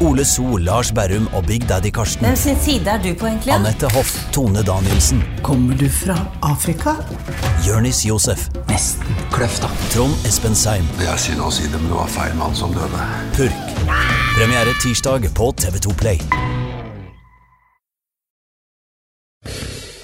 Ole So, Lars Berrum og Big Daddy Karsten. Hvem sin side er du på, egentlig? Anette Hoff, Tone Danielsen, Kommer du fra Afrika? Jørnis Josef, Nesten. Kløfta. Trond Espen Seim. Det er synd å si det, men det var feil mann som døde. Purk. Premiere tirsdag på TV2 Play.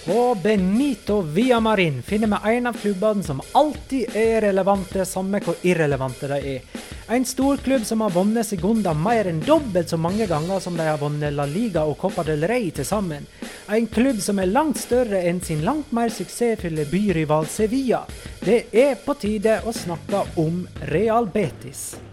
På Benito Villamarin finner vi en av klubbene som alltid er relevante, samme hvor irrelevante de er. En storklubb som har vunnet Segunda mer enn dobbelt så mange ganger som de har vunnet La Liga og Copa del Rey til sammen. En klubb som er langt større enn sin langt mer suksessfulle byrival Sevilla. Det er på tide å snakke om Real Betis.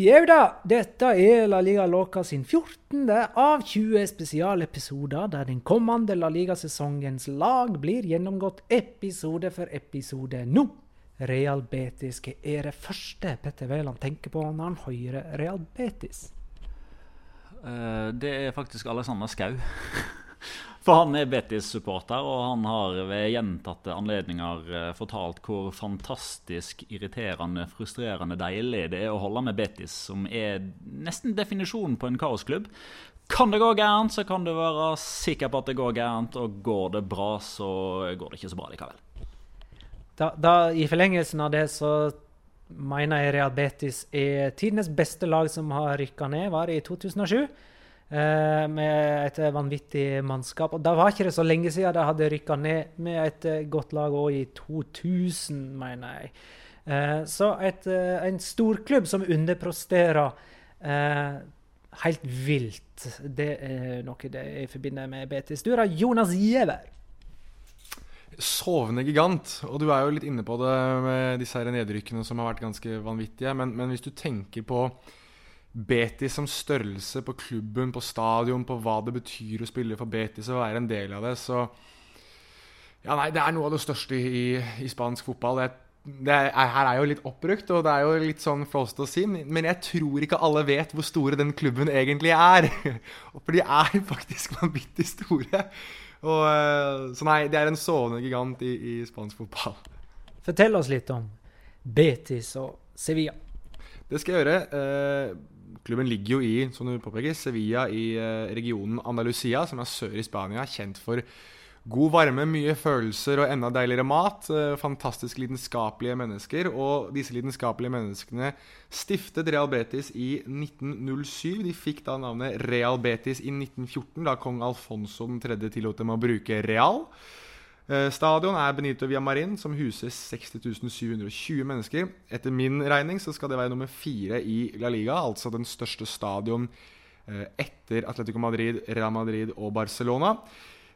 Jau da, dette er La Liga Loca sin 14. av 20 spesialepisoder, der den kommende La Liga-sesongens lag blir gjennomgått episode for episode nå. Real Betis hva er det første Petter Wæland tenker på når han hører Real Betis? Eh, det er faktisk Alexander Skau. For han er Betis-supporter, og han har ved gjentatte anledninger eh, fortalt hvor fantastisk irriterende, frustrerende deilig det er å holde med Betis, som er nesten definisjonen på en kaosklubb. Kan det gå gærent, så kan du være sikker på at det går gærent, og går det bra, så går det ikke så bra likevel. Da, da, I forlengelsen av det så mener jeg Real Betis er tidenes beste lag som har rykka ned, var i 2007. Eh, med et vanvittig mannskap. Og Da var ikke det så lenge siden de hadde rykka ned med et eh, godt lag òg i 2000, mener jeg. Eh, så et, en storklubb som underpresterer eh, helt vilt, det er noe det jeg forbinder med Betis. Du har Jonas Giæver. Sovende gigant. Og du er jo litt inne på det med disse her nedrykkene som har vært ganske vanvittige. Men, men hvis du tenker på Betis som størrelse på klubben, på stadion, på hva det betyr å spille for Betis og være en del av det, så Ja, nei, det er noe av det største i, i spansk fotball. Det, det er, her er jo litt oppbrukt, og det er jo litt sånn flåst å si, men jeg tror ikke alle vet hvor store den klubben egentlig er. For de er faktisk vanvittig store. Og, så nei, det er en sovende gigant i, i spansk fotball. Fortell oss litt om Betis og Sevilla. Det skal jeg gjøre. Eh, klubben ligger jo i som du påpeker, Sevilla i eh, regionen Andalusia, som er sør i Spania. Kjent for god varme, mye følelser og enda deiligere mat. Eh, fantastisk lidenskapelige mennesker. Og disse lidenskapelige menneskene stiftet Real Betis i 1907. De fikk da navnet Real Betis i 1914, da kong Alfonso 3. tillot dem å bruke Real. Stadion er Benito Villamarin, som huser 60.720 mennesker. Etter min regning så skal det være nummer fire i La Liga, altså den største stadion etter Atletico Madrid, Real Madrid og Barcelona.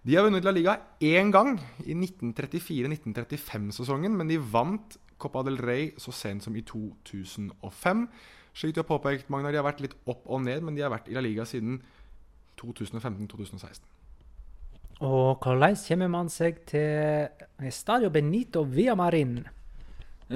De har vunnet La Liga én gang, i 1934-1935-sesongen, men de vant Copa del Rey så sent som i 2005. Slik du har påpekt, Magnar, de har vært litt opp og ned, men de har vært i La Liga siden 2015-2016. Og hvordan kommer man seg til Stadio Benito via Marin?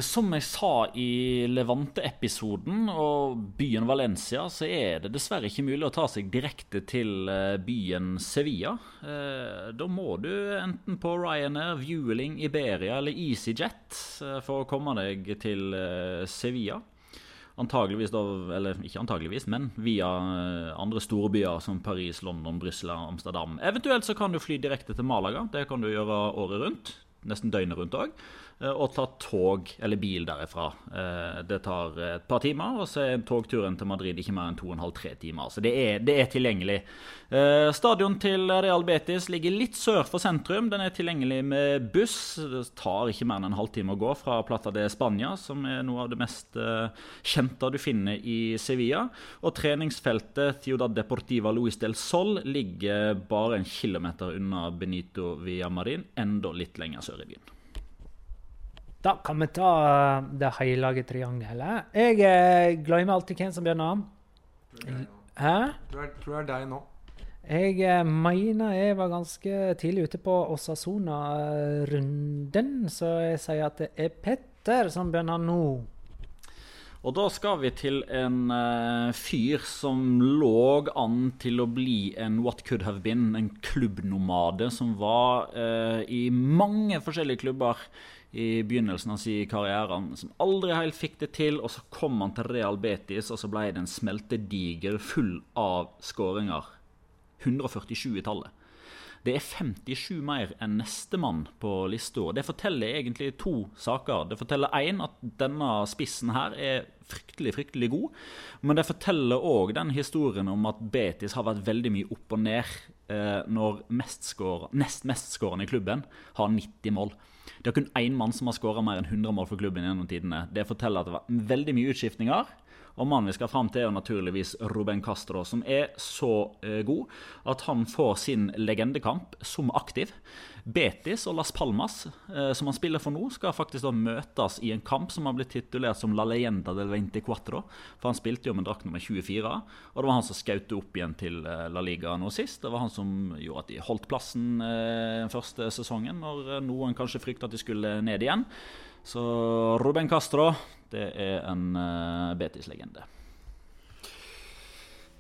Som jeg sa i Levante-episoden og byen Valencia, så er det dessverre ikke mulig å ta seg direkte til eh, byen Sevilla. Eh, da må du enten på Ryanair, Vueling, Iberia eller EasyJet eh, for å komme deg til Sevilla. Antageligvis da, eller ikke antageligvis, men via andre store byer som Paris, London, Brussel og Amsterdam. Eventuelt så kan du fly direkte til Malaga. Det kan du gjøre året rundt. Nesten døgnet rundt òg. Eh, og ta tog eller bil derifra. Eh, det tar et par timer, og så er togturen til Madrid ikke mer enn 2,5-3 timer. Så det er, det er, tilgjengelig. Eh, stadion til Real Betis ligger litt sør for sentrum. Den er tilgjengelig med buss. Det tar ikke mer enn en halvtime å gå fra Plata de Spania, som er noe av det mest kjente du finner i Sevilla. Og treningsfeltet Ciudad Deportiva Luis del Sol ligger bare en kilometer unna Benito Villamarin, enda litt lenger sør i byen. Da kan vi ta eh, det hellige triangelet. Jeg eh, glemmer alltid hvem som begynner. Hæ? Tror det er deg nå. Jeg eh, mener jeg var ganske tidlig ute på Osasona-runden, så jeg sier at det er Petter som begynner nå. Og da skal vi til en uh, fyr som lå an til å bli en what could have been, en klubbnomade som var uh, i mange forskjellige klubber i begynnelsen av sin karriere, som aldri helt fikk det til. Og så kom han til Real Betis, og så ble det en smeltediger full av skåringer. 147 i tallet. Det er 57 mer enn nestemann på lista. Det forteller egentlig to saker. Det forteller én at denne spissen her er fryktelig, fryktelig god. Men det forteller òg den historien om at Betis har vært veldig mye opp og ned eh, når mest nest mestskårende i klubben har 90 mål. Det er kun én mann som har skåra mer enn 100 mål for klubben gjennom tidene. Det forteller at det var veldig mye utskiftninger. Og mannen vi skal fram til, er jo naturligvis Ruben Castro, som er så eh, god at han får sin legendekamp som aktiv. Betis og Las Palmas, eh, som han spiller for nå, skal faktisk da møtes i en kamp som har blitt titulert som La Leyenda del 24. For han spilte jo med drakt nummer 24, og det var han som skjøt opp igjen til eh, La Liga nå sist. Det var han som gjorde at de holdt plassen den første sesongen, når noen kanskje frykta at de skulle ned igjen. Så Ruben Castro, det er en uh, Betis-legende.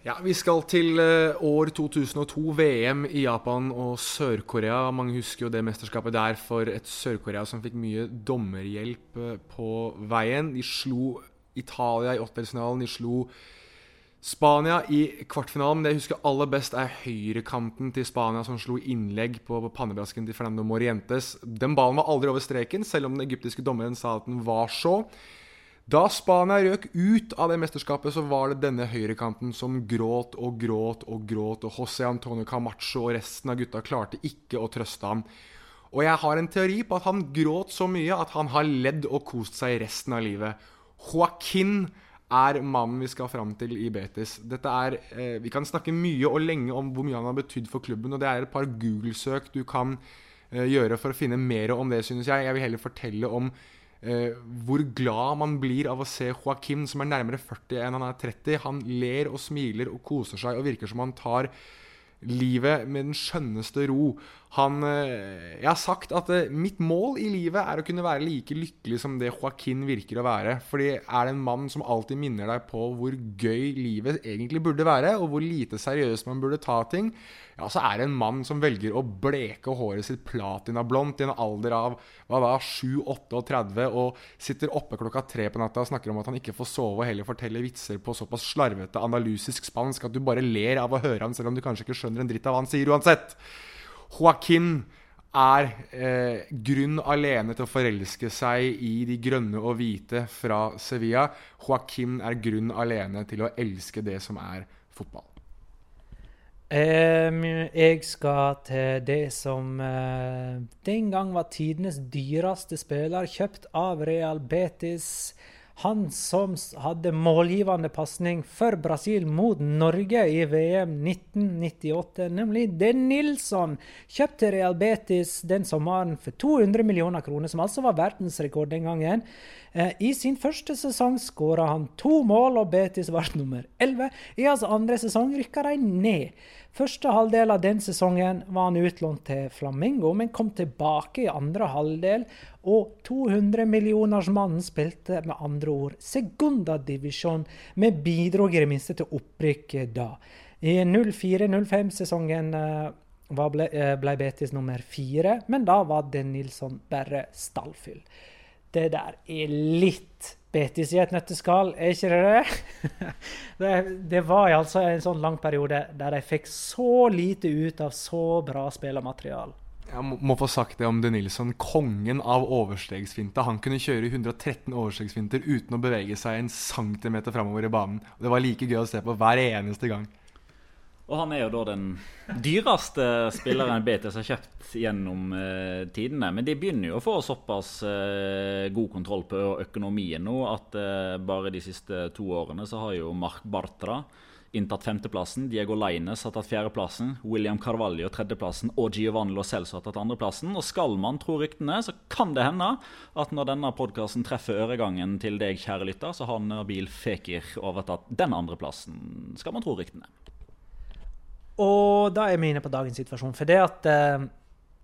Ja, Vi skal til uh, år 2002, VM i Japan og Sør-Korea. Mange husker jo det mesterskapet der for et Sør-Korea som fikk mye dommerhjelp uh, på veien. De slo Italia i åttedelsfinalen. De slo Spania i kvartfinalen. Det jeg husker aller best, er høyrekanten til Spania som slo innlegg på pannebrasken til Fernando Morientes. Den ballen var aldri over streken, selv om den egyptiske dommeren sa at den var så. Da Spania røk ut av det mesterskapet, så var det denne høyrekanten som gråt og gråt og gråt, og José Antonio Camacho og resten av gutta klarte ikke å trøste ham. Og jeg har en teori på at han gråt så mye at han har ledd og kost seg resten av livet. Joaquin er mannen vi skal fram til i Betis. Dette er, eh, Vi kan snakke mye og lenge om hvor mye han har betydd for klubben. og Det er et par Google-søk du kan eh, gjøre for å finne mer om det, synes jeg. Jeg vil heller fortelle om eh, hvor glad man blir av å se Joaquim, som er nærmere 40 enn han er 30. Han ler og smiler og koser seg og virker som han tar livet med den skjønneste ro. Han eh, Jeg har sagt at eh, mitt mål i livet er å kunne være like lykkelig som det Joaquin virker å være. Fordi er det en mann som alltid minner deg på hvor gøy livet egentlig burde være, og hvor lite seriøst man burde ta ting, ja, så er det en mann som velger å bleke håret sitt platinablondt i en alder av hva da, 7-38 og sitter oppe klokka tre på natta og snakker om at han ikke får sove og heller forteller vitser på såpass slarvete andalusisk spansk at du bare ler av å høre han, selv om du kanskje ikke skjønner en dritt av hva han sier uansett. Joaquin er eh, grunn alene til å forelske seg i de grønne og hvite fra Sevilla. Joaquin er grunn alene til å elske det som er fotball. Um, jeg skal til det som uh, den gang var tidenes dyreste spiller, kjøpt av Real Betis. Han som hadde målgivende pasning for Brasil mot Norge i VM 1998, nemlig Den Nilsson, kjøpte Real Betis den sommeren for 200 millioner kroner, som altså var verdensrekord den gangen. Eh, I sin første sesong skåra han to mål, og Betis ble nummer 11. I hans andre sesong rykka de ned. Første halvdel av den sesongen var han utlånt til Flamingo, men kom tilbake i andre halvdel. Og 200-millionersmannen spilte med andre ord sekundadivisjon, men bidro i det minste til opprykket da. I 04-05-sesongen eh, eh, ble Betis nummer fire, men da var Den Nilsson bare stallfyll. Det der er litt Betis i et nøtteskall, er ikke det det? det? Det var altså en sånn lang periode der de fikk så lite ut av så bra spillermaterial. Jeg må, få sagt det om De Nilsson, kongen av overstegsfinta. Han kunne kjøre 113 overstegsfinter uten å bevege seg en centimeter framover i banen. Det var like gøy å se på hver eneste gang. Og han er jo da den dyreste spilleren BTS har kjøpt gjennom eh, tidene. Men de begynner jo å få såpass eh, god kontroll på økonomien nå at eh, bare de siste to årene så har jo Mark Bartra inntatt femteplassen. Diego Leines har tatt fjerdeplassen. William Carvalho tredjeplassen. Og Giovanni Lo Celso har tatt andreplassen. Og skal man tro ryktene, så kan det hende at når denne podkasten treffer øregangen til deg, kjære lytter, så har Nabil Fekir overtatt den andreplassen, skal man tro ryktene. Og da er vi inne på dagens situasjon. For det at eh,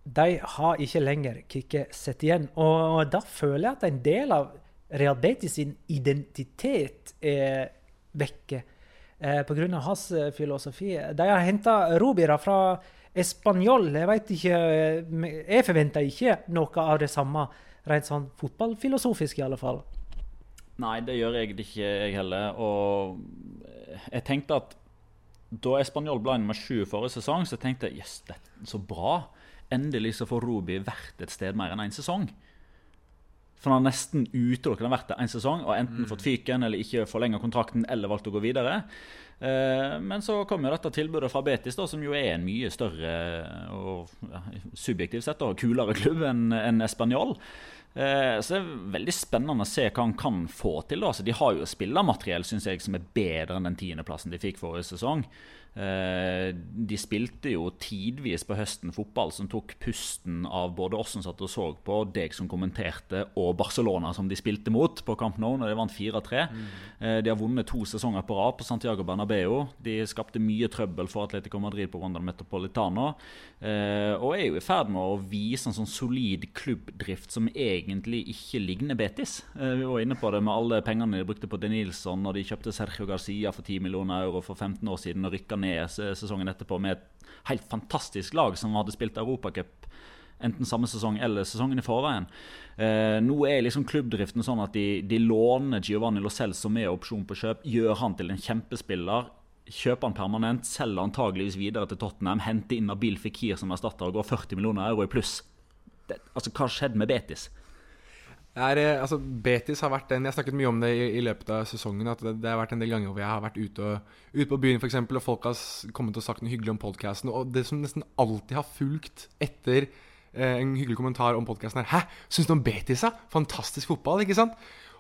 de har ikke lenger Kikki sett igjen. Og da føler jeg at en del av Real Betis sin identitet er vekke. Eh, Pga. hans eh, filosofi. De har henta Rubira fra Español. Jeg vet ikke eh, Jeg forventer ikke noe av det samme, rent sånn fotballfilosofisk i alle fall. Nei, det gjør jeg ikke, jeg heller. Og jeg tenkte at da Español ble nummer sju forrige sesong, så tenkte jeg yes, det er så bra. Endelig så får Rubi vært et sted mer enn én en sesong. For han har nesten utelukkende vært der én sesong og enten fått fyken eller ikke forlenga kontrakten eller valgt å gå videre. Eh, men så kom jo dette tilbudet fra Betis, da, som jo er en mye større og ja, subjektivt sett da, kulere klubb enn en Español. Eh, så det er veldig spennende å se hva han kan få til. da. altså de har jo spillermateriell synes jeg, som er bedre enn den tiendeplassen de fikk forrige sesong. Eh, de spilte jo tidvis på høsten fotball som tok pusten av både oss som satt og så på, deg som kommenterte, og Barcelona som de spilte mot på Camp Nou når de vant 4-3. Mm. de har vunnet to sesonger på rad på Santiago Bernabeu. De skapte mye trøbbel for Atletico Madrid på Ronda Metropolitano. Eh, og er jo i ferd med å vise en sånn solid klubbdrift som egentlig ikke ligner Betis. Eh, vi var inne på det med alle pengene de brukte på De Nilsson når de kjøpte Sergio Garcia for 10 millioner euro for 15 år siden og rykka ned sesongen etterpå med et helt fantastisk lag som hadde spilt Europacup enten samme sesong eller sesongen i forveien. Eh, nå er liksom klubbdriften sånn at de, de låner Giovanni Lo som er opsjon på kjøp, gjør han til en kjempespiller. Kjøper han permanent, selger antageligvis videre til Tottenham, henter inn Nabil Fikir som erstatter og går 40 millioner euro i pluss. Det, altså, Hva skjedde med Betis? Er, eh, altså, Betis har vært den Jeg har snakket mye om det i, i løpet av sesongen. At det, det har vært en del ganger hvor jeg har vært ute, og, ute på byen for eksempel, og folk har kommet og sagt noe hyggelig om podkasten. Og det som nesten alltid har fulgt etter eh, en hyggelig kommentar om podkasten, er 'Hæ, syns du om Betis, da? Fantastisk fotball', ikke sant?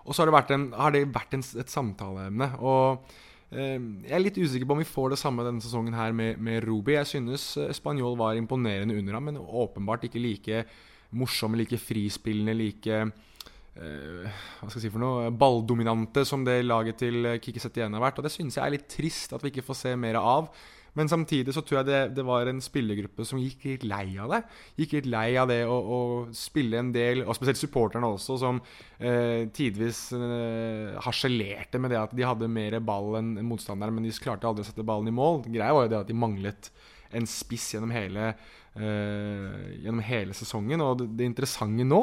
Og så har det vært, en, har det vært en, et samtaleemne. Og eh, jeg er litt usikker på om vi får det samme denne sesongen her med, med Rubi. Jeg synes eh, Spanjol var imponerende under ham, men åpenbart ikke like morsomme, like frispillende, like hva skal jeg si for noe, balldominante som det laget til Kikki Kiki har vært. Og det synes jeg er litt trist at vi ikke får se mer av. Men samtidig så tror jeg det, det var en spillergruppe som gikk litt lei av det. Gikk litt lei av det å, å spille en del, og spesielt supporterne også, som eh, tidvis eh, harselerte med det at de hadde mer ball enn motstanderen, men de klarte aldri å sette ballen i mål. Greia var jo det at de manglet en spiss gjennom hele, eh, gjennom hele sesongen. Og det, det interessante nå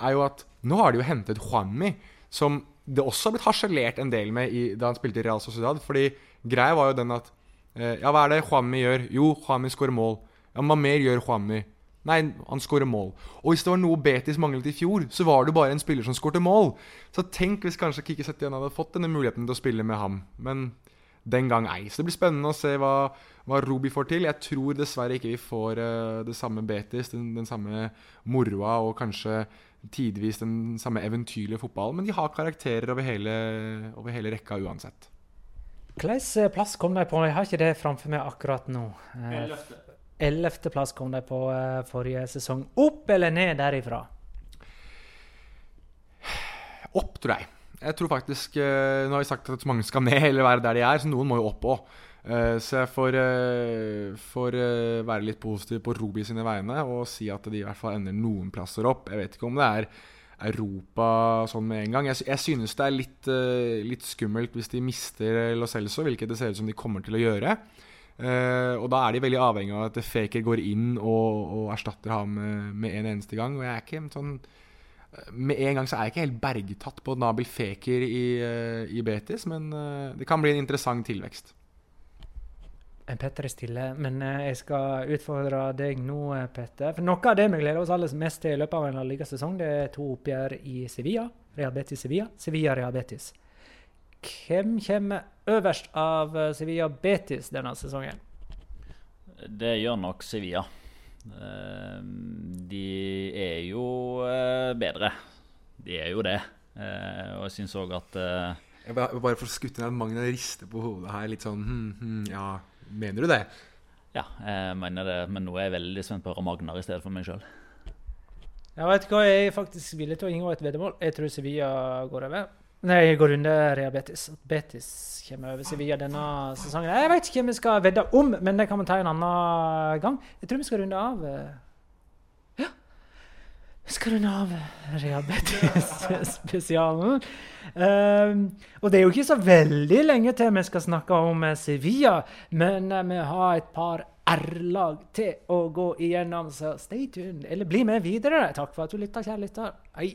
er jo at nå har de jo hentet Juanmi, som det også har blitt harselert en del med i, da han spilte i Real Sociedad. Fordi greia var jo den at eh, Ja, hva er det Juanmi gjør? Jo, Juanmi skårer mål. Ja, hva mer gjør Juanmi? Nei, han skårer mål. Og hvis det var noe Betis manglet i fjor, så var det jo bare en spiller som skårte mål. Så tenk hvis kanskje Kikki Setien hadde fått denne muligheten til å spille med ham. Men den gang ei. Så det blir spennende å se hva, hva Ruby får til. Jeg tror dessverre ikke vi får uh, det samme Betis, den, den, samme moroa og kanskje tidvis den samme eventyrlige fotballen. Men de har karakterer over hele, over hele rekka uansett. Hvilken plass kom de på? Jeg har ikke det framfor meg akkurat nå. Ellevteplass kom de på forrige sesong. Opp eller ned derifra? Opp, tror jeg. Jeg tror faktisk uh, Nå har vi sagt at mange skal ned eller være der de er, så noen må jo opp òg. Eh, så jeg får, får være litt positiv på Robi sine vegne og si at de i hvert fall ender noen plasser opp. Jeg vet ikke om det er Europa sånn med en gang. Jeg, jeg synes det er litt, litt, skummelt hvis de mister Lo Celso, hvilket det ser ut som de kommer til å gjøre. Og da er de veldig avhengig av at Faker går inn og, og erstatter ham med, med, en eneste gang. Og jeg er ikke sånn Med en gang så er jeg ikke helt bergtatt på Nabil Feker i, uh, i Betis, men uh, det kan bli en interessant tilvekst. Petter er stille, men jeg skal utfordre deg nå, Petter. For Noe av det vi gleder oss aller mest til i løpet av en ligasesong, det er to oppgjør i Sevilla. Real Betis Sevilla. Sevilla Real Betis. Hvem kommer øverst av eh, Sevilla Betis denne sesongen? Det gjør nok Sevilla. Eh, de er jo eh, bedre. De er jo det. Og jeg syns òg at Jeg bare, bare for å skutte ned Magna rister på hodet her, litt sånn hm, hm, Ja, mener du det? Ja, jeg mener det. Men nå er jeg veldig spent på å høre Magnar i stedet for meg sjøl. Jeg vet hva, jeg er faktisk villig til å inngå et veddemål. Jeg tror Sevilla går over. Nei, jeg går under Rea At Betis kommer over Sevilla denne sesongen. Jeg vet ikke hvem vi skal vedde om, men det kan vi ta en annen gang. Jeg tror vi skal runde av eh, Ja, vi skal runde av Rea Betis-spesialen. Um, og det er jo ikke så veldig lenge til vi skal snakke om Sevilla, men uh, vi har et par R-lag til å gå igjennom, så stay tuned. Eller bli med videre. Takk for at du lytta, kjære lytter. Hei.